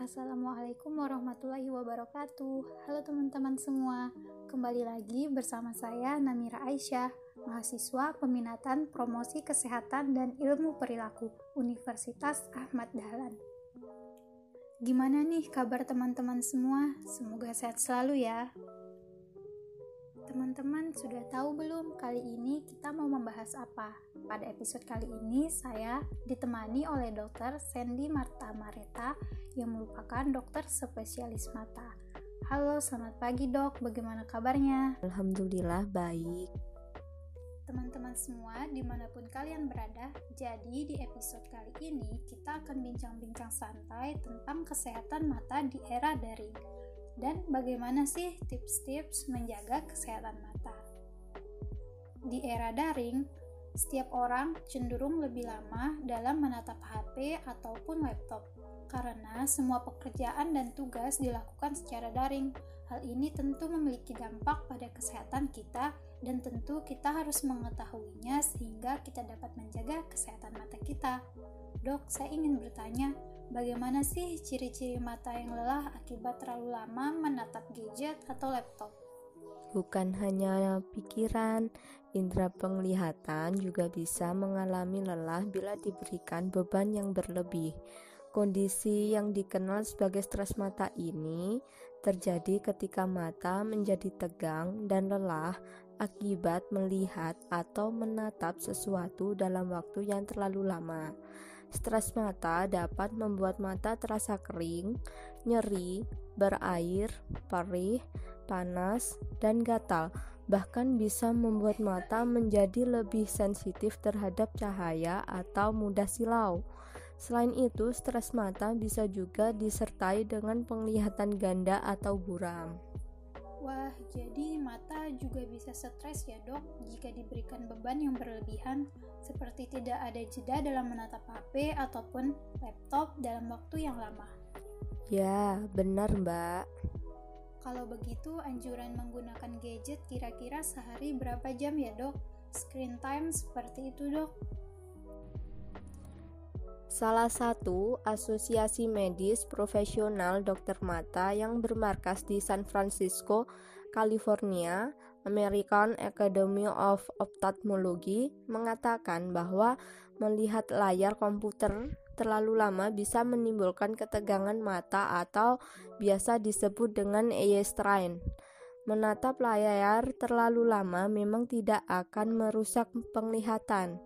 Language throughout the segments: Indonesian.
Assalamualaikum warahmatullahi wabarakatuh. Halo teman-teman semua, kembali lagi bersama saya Namira Aisyah, mahasiswa peminatan promosi kesehatan dan ilmu perilaku Universitas Ahmad Dahlan. Gimana nih kabar teman-teman semua? Semoga sehat selalu ya. Teman-teman sudah tahu belum kali ini kita mau membahas apa? Pada episode kali ini saya ditemani oleh dokter Sandy Marta Mareta yang merupakan dokter spesialis mata. Halo, selamat pagi dok, bagaimana kabarnya? Alhamdulillah baik. Teman-teman semua di mana pun kalian berada, jadi di episode kali ini kita akan bincang-bincang santai tentang kesehatan mata di era daring dan bagaimana sih tips-tips menjaga kesehatan mata. Di era daring, setiap orang cenderung lebih lama dalam menatap HP ataupun laptop karena semua pekerjaan dan tugas dilakukan secara daring. Hal ini tentu memiliki dampak pada kesehatan kita dan tentu kita harus mengetahuinya sehingga kita dapat menjaga kesehatan mata kita. Dok, saya ingin bertanya, Bagaimana sih ciri-ciri mata yang lelah akibat terlalu lama menatap gadget atau laptop? Bukan hanya pikiran, indera penglihatan juga bisa mengalami lelah bila diberikan beban yang berlebih. Kondisi yang dikenal sebagai stres mata ini terjadi ketika mata menjadi tegang dan lelah akibat melihat atau menatap sesuatu dalam waktu yang terlalu lama. Stres mata dapat membuat mata terasa kering, nyeri, berair, perih, panas, dan gatal. Bahkan bisa membuat mata menjadi lebih sensitif terhadap cahaya atau mudah silau. Selain itu, stres mata bisa juga disertai dengan penglihatan ganda atau buram. Wah, jadi mata juga bisa stres ya dok jika diberikan beban yang berlebihan seperti tidak ada jeda dalam menatap HP ataupun laptop dalam waktu yang lama. Ya, benar mbak. Kalau begitu, anjuran menggunakan gadget kira-kira sehari berapa jam ya dok? Screen time seperti itu dok. Salah satu asosiasi medis profesional dokter mata yang bermarkas di San Francisco, California, American Academy of Ophthalmology mengatakan bahwa melihat layar komputer terlalu lama bisa menimbulkan ketegangan mata atau biasa disebut dengan eye strain. Menatap layar terlalu lama memang tidak akan merusak penglihatan.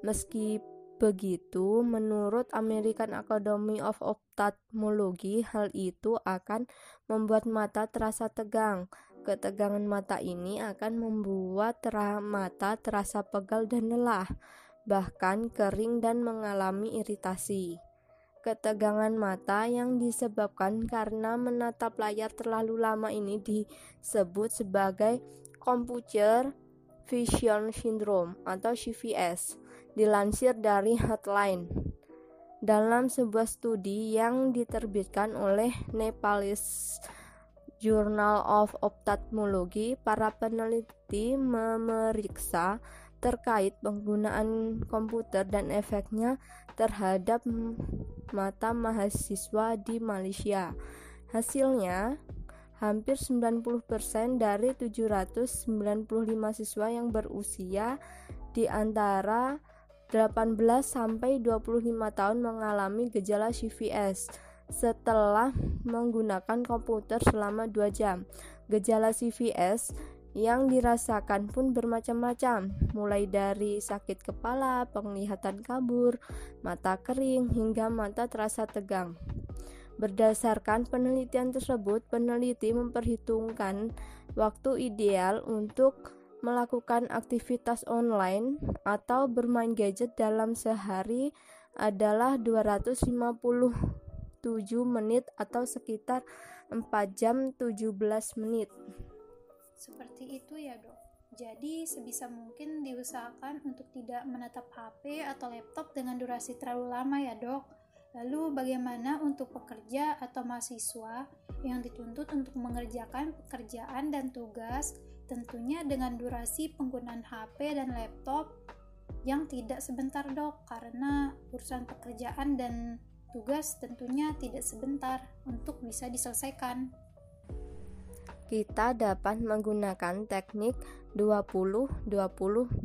Meskipun Begitu, menurut American Academy of Ophthalmology, hal itu akan membuat mata terasa tegang. Ketegangan mata ini akan membuat terah mata terasa pegal dan lelah, bahkan kering dan mengalami iritasi. Ketegangan mata yang disebabkan karena menatap layar terlalu lama ini disebut sebagai computer vision syndrome atau CVS dilansir dari Headline. Dalam sebuah studi yang diterbitkan oleh Nepalese Journal of Ophthalmology, para peneliti memeriksa terkait penggunaan komputer dan efeknya terhadap mata mahasiswa di Malaysia. Hasilnya, hampir 90% dari 795 siswa yang berusia di antara 18 sampai 25 tahun mengalami gejala CVS setelah menggunakan komputer selama 2 jam. Gejala CVS yang dirasakan pun bermacam-macam, mulai dari sakit kepala, penglihatan kabur, mata kering, hingga mata terasa tegang. Berdasarkan penelitian tersebut, peneliti memperhitungkan waktu ideal untuk melakukan aktivitas online atau bermain gadget dalam sehari adalah 257 menit atau sekitar 4 jam 17 menit. Seperti itu ya, Dok. Jadi, sebisa mungkin diusahakan untuk tidak menatap HP atau laptop dengan durasi terlalu lama ya, Dok. Lalu bagaimana untuk pekerja atau mahasiswa yang dituntut untuk mengerjakan pekerjaan dan tugas tentunya dengan durasi penggunaan HP dan laptop yang tidak sebentar dok karena urusan pekerjaan dan tugas tentunya tidak sebentar untuk bisa diselesaikan. Kita dapat menggunakan teknik 20 20 20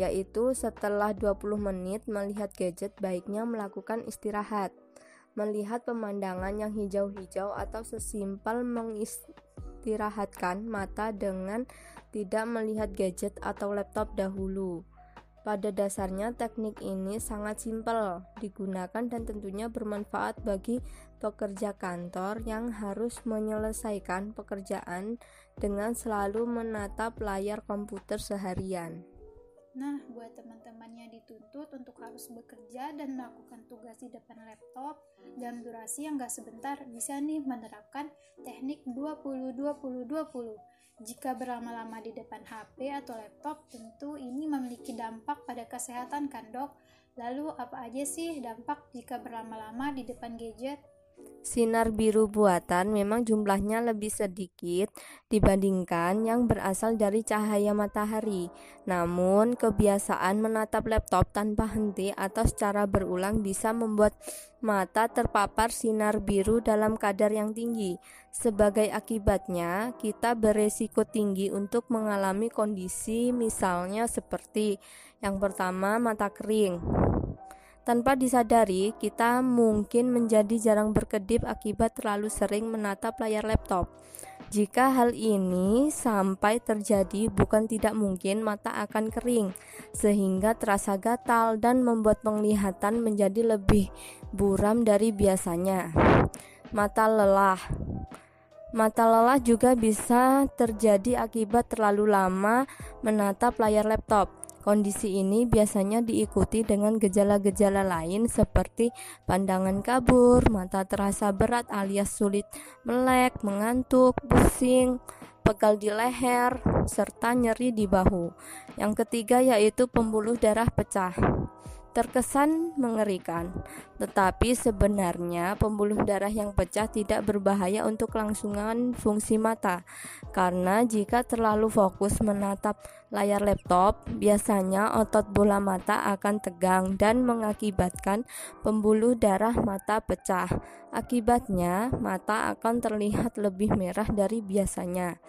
yaitu setelah 20 menit melihat gadget baiknya melakukan istirahat melihat pemandangan yang hijau-hijau atau sesimpel mengistirahatkan mata dengan tidak melihat gadget atau laptop dahulu. Pada dasarnya teknik ini sangat simpel digunakan dan tentunya bermanfaat bagi pekerja kantor yang harus menyelesaikan pekerjaan dengan selalu menatap layar komputer seharian. Nah, buat teman-teman yang dituntut untuk harus bekerja dan melakukan tugas di depan laptop dalam durasi yang gak sebentar, bisa nih menerapkan teknik 20-20-20. Jika berlama-lama di depan HP atau laptop, tentu ini memiliki dampak pada kesehatan kan dok? Lalu apa aja sih dampak jika berlama-lama di depan gadget? Sinar biru buatan memang jumlahnya lebih sedikit dibandingkan yang berasal dari cahaya matahari. Namun, kebiasaan menatap laptop tanpa henti atau secara berulang bisa membuat mata terpapar sinar biru dalam kadar yang tinggi. Sebagai akibatnya, kita beresiko tinggi untuk mengalami kondisi misalnya seperti yang pertama mata kering, tanpa disadari, kita mungkin menjadi jarang berkedip akibat terlalu sering menatap layar laptop. Jika hal ini sampai terjadi, bukan tidak mungkin mata akan kering, sehingga terasa gatal dan membuat penglihatan menjadi lebih buram dari biasanya. Mata lelah Mata lelah juga bisa terjadi akibat terlalu lama menatap layar laptop. Kondisi ini biasanya diikuti dengan gejala-gejala lain seperti pandangan kabur, mata terasa berat alias sulit melek, mengantuk, pusing, pegal di leher, serta nyeri di bahu. Yang ketiga yaitu pembuluh darah pecah terkesan mengerikan, tetapi sebenarnya pembuluh darah yang pecah tidak berbahaya untuk kelangsungan fungsi mata, karena jika terlalu fokus menatap layar laptop, biasanya otot bola mata akan tegang dan mengakibatkan pembuluh darah mata pecah. Akibatnya, mata akan terlihat lebih merah dari biasanya.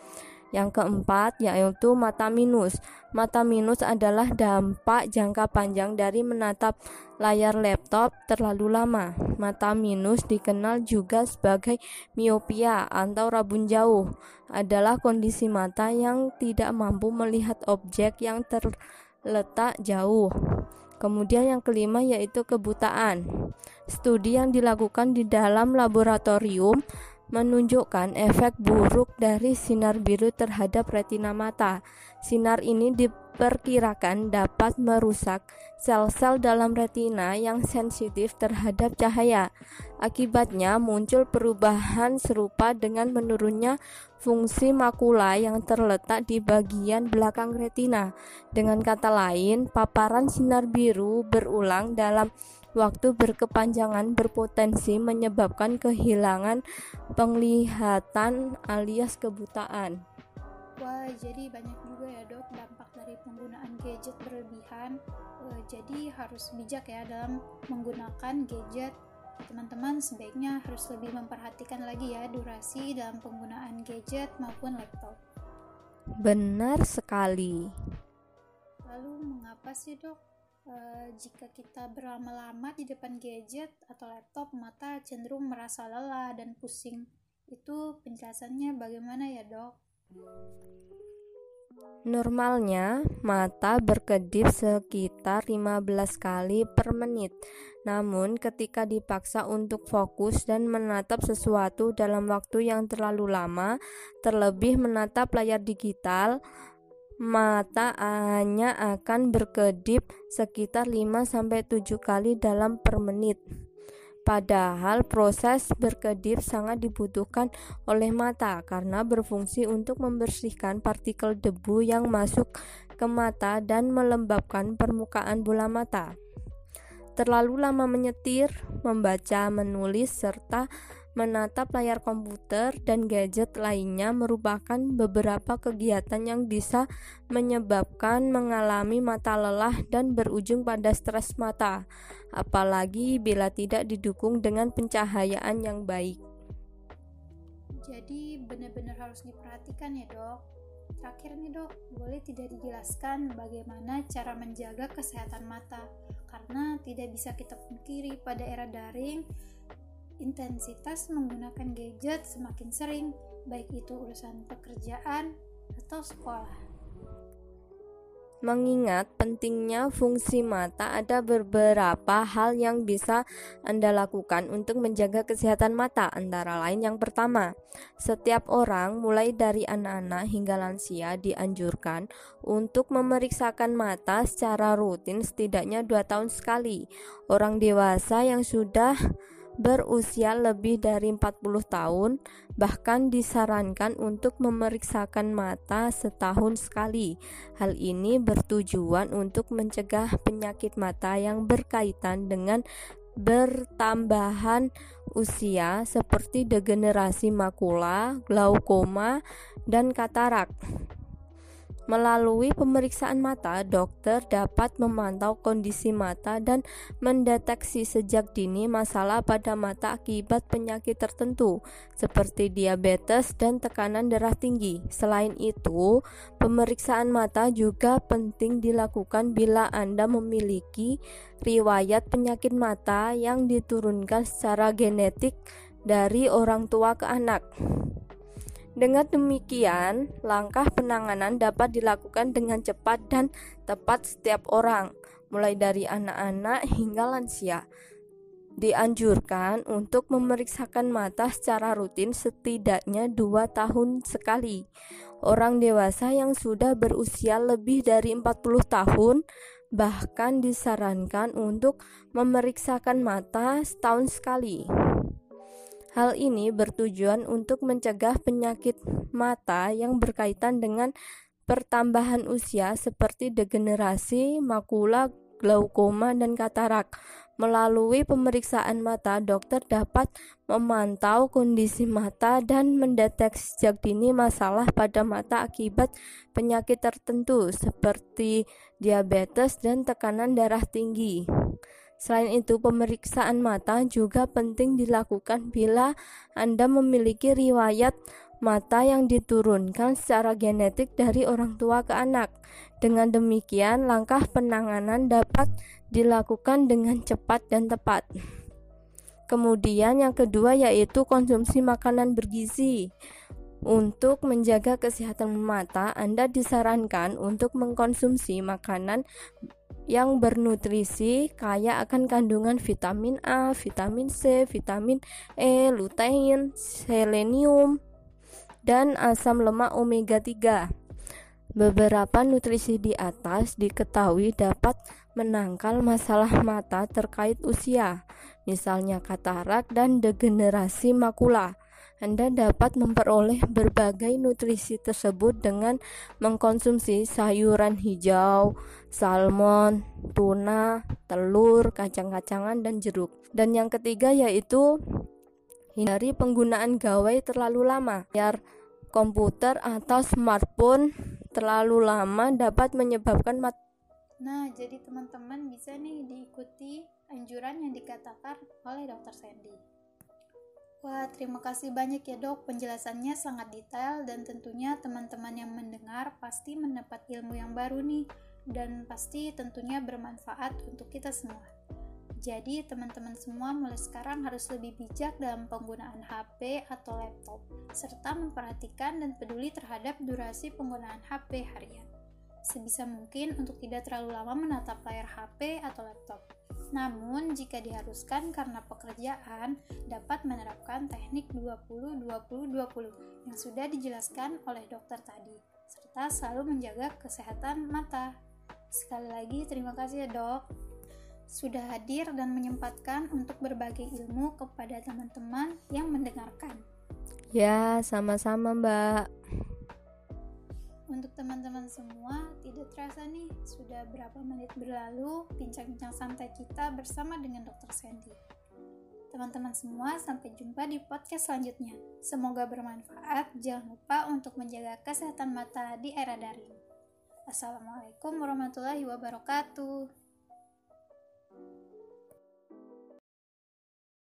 Yang keempat yaitu mata minus. Mata minus adalah dampak jangka panjang dari menatap layar laptop terlalu lama. Mata minus dikenal juga sebagai miopia atau rabun jauh. Adalah kondisi mata yang tidak mampu melihat objek yang terletak jauh. Kemudian yang kelima yaitu kebutaan. Studi yang dilakukan di dalam laboratorium menunjukkan efek buruk dari sinar biru terhadap retina mata. Sinar ini diperkirakan dapat merusak sel-sel dalam retina yang sensitif terhadap cahaya. Akibatnya muncul perubahan serupa dengan menurunnya fungsi makula yang terletak di bagian belakang retina. Dengan kata lain, paparan sinar biru berulang dalam waktu berkepanjangan berpotensi menyebabkan kehilangan penglihatan alias kebutaan. Wah, jadi banyak juga ya dok dampak dari penggunaan gadget berlebihan. Uh, jadi harus bijak ya dalam menggunakan gadget. Teman-teman sebaiknya harus lebih memperhatikan lagi ya durasi dalam penggunaan gadget maupun laptop. Benar sekali. Lalu mengapa sih dok Uh, jika kita berlama-lama di depan gadget atau laptop, mata cenderung merasa lelah dan pusing. Itu penjelasannya bagaimana ya, Dok? Normalnya, mata berkedip sekitar 15 kali per menit. Namun, ketika dipaksa untuk fokus dan menatap sesuatu dalam waktu yang terlalu lama, terlebih menatap layar digital, mata hanya akan berkedip sekitar 5-7 kali dalam per menit. Padahal proses berkedip sangat dibutuhkan oleh mata karena berfungsi untuk membersihkan partikel debu yang masuk ke mata dan melembabkan permukaan bola mata. Terlalu lama menyetir, membaca, menulis, serta menatap layar komputer dan gadget lainnya merupakan beberapa kegiatan yang bisa menyebabkan mengalami mata lelah dan berujung pada stres mata, apalagi bila tidak didukung dengan pencahayaan yang baik. Jadi benar-benar harus diperhatikan ya dok. Terakhir nih dok, boleh tidak dijelaskan bagaimana cara menjaga kesehatan mata? Karena tidak bisa kita pungkiri pada era daring, intensitas menggunakan gadget semakin sering, baik itu urusan pekerjaan atau sekolah. Mengingat pentingnya fungsi mata, ada beberapa hal yang bisa Anda lakukan untuk menjaga kesehatan mata. Antara lain, yang pertama, setiap orang, mulai dari anak-anak hingga lansia, dianjurkan untuk memeriksakan mata secara rutin setidaknya dua tahun sekali. Orang dewasa yang sudah berusia lebih dari 40 tahun bahkan disarankan untuk memeriksakan mata setahun sekali. Hal ini bertujuan untuk mencegah penyakit mata yang berkaitan dengan bertambahan usia seperti degenerasi makula, glaukoma, dan katarak. Melalui pemeriksaan mata, dokter dapat memantau kondisi mata dan mendeteksi sejak dini masalah pada mata akibat penyakit tertentu, seperti diabetes dan tekanan darah tinggi. Selain itu, pemeriksaan mata juga penting dilakukan bila Anda memiliki riwayat penyakit mata yang diturunkan secara genetik dari orang tua ke anak. Dengan demikian, langkah penanganan dapat dilakukan dengan cepat dan tepat setiap orang, mulai dari anak-anak hingga lansia. Dianjurkan untuk memeriksakan mata secara rutin setidaknya dua tahun sekali. Orang dewasa yang sudah berusia lebih dari 40 tahun bahkan disarankan untuk memeriksakan mata setahun sekali. Hal ini bertujuan untuk mencegah penyakit mata yang berkaitan dengan pertambahan usia seperti degenerasi, makula, glaukoma, dan katarak. Melalui pemeriksaan mata, dokter dapat memantau kondisi mata dan mendeteksi sejak dini masalah pada mata akibat penyakit tertentu seperti diabetes dan tekanan darah tinggi. Selain itu, pemeriksaan mata juga penting dilakukan bila Anda memiliki riwayat mata yang diturunkan secara genetik dari orang tua ke anak. Dengan demikian, langkah penanganan dapat dilakukan dengan cepat dan tepat. Kemudian, yang kedua yaitu konsumsi makanan bergizi. Untuk menjaga kesehatan mata, Anda disarankan untuk mengkonsumsi makanan yang bernutrisi kaya akan kandungan vitamin A, vitamin C, vitamin E, lutein, selenium, dan asam lemak omega 3. Beberapa nutrisi di atas diketahui dapat menangkal masalah mata terkait usia, misalnya katarak dan degenerasi makula. Anda dapat memperoleh berbagai nutrisi tersebut dengan mengkonsumsi sayuran hijau, salmon, tuna, telur, kacang-kacangan, dan jeruk. Dan yang ketiga yaitu hindari penggunaan gawai terlalu lama. Biar komputer atau smartphone terlalu lama dapat menyebabkan mat Nah, jadi teman-teman bisa nih diikuti anjuran yang dikatakan oleh Dr. Sandy. Wah, terima kasih banyak ya dok, penjelasannya sangat detail dan tentunya teman-teman yang mendengar pasti mendapat ilmu yang baru nih dan pasti tentunya bermanfaat untuk kita semua. Jadi teman-teman semua mulai sekarang harus lebih bijak dalam penggunaan HP atau laptop, serta memperhatikan dan peduli terhadap durasi penggunaan HP harian. Sebisa mungkin untuk tidak terlalu lama menatap layar HP atau laptop namun, jika diharuskan karena pekerjaan, dapat menerapkan teknik 20-20-20 yang sudah dijelaskan oleh dokter tadi, serta selalu menjaga kesehatan mata. Sekali lagi, terima kasih ya dok. Sudah hadir dan menyempatkan untuk berbagi ilmu kepada teman-teman yang mendengarkan. Ya, sama-sama mbak. Teman-teman semua, tidak terasa nih, sudah berapa menit berlalu bincang-bincang santai kita bersama dengan Dr. Sandy. Teman-teman semua, sampai jumpa di podcast selanjutnya. Semoga bermanfaat. Jangan lupa untuk menjaga kesehatan mata di era daring. Assalamualaikum warahmatullahi wabarakatuh.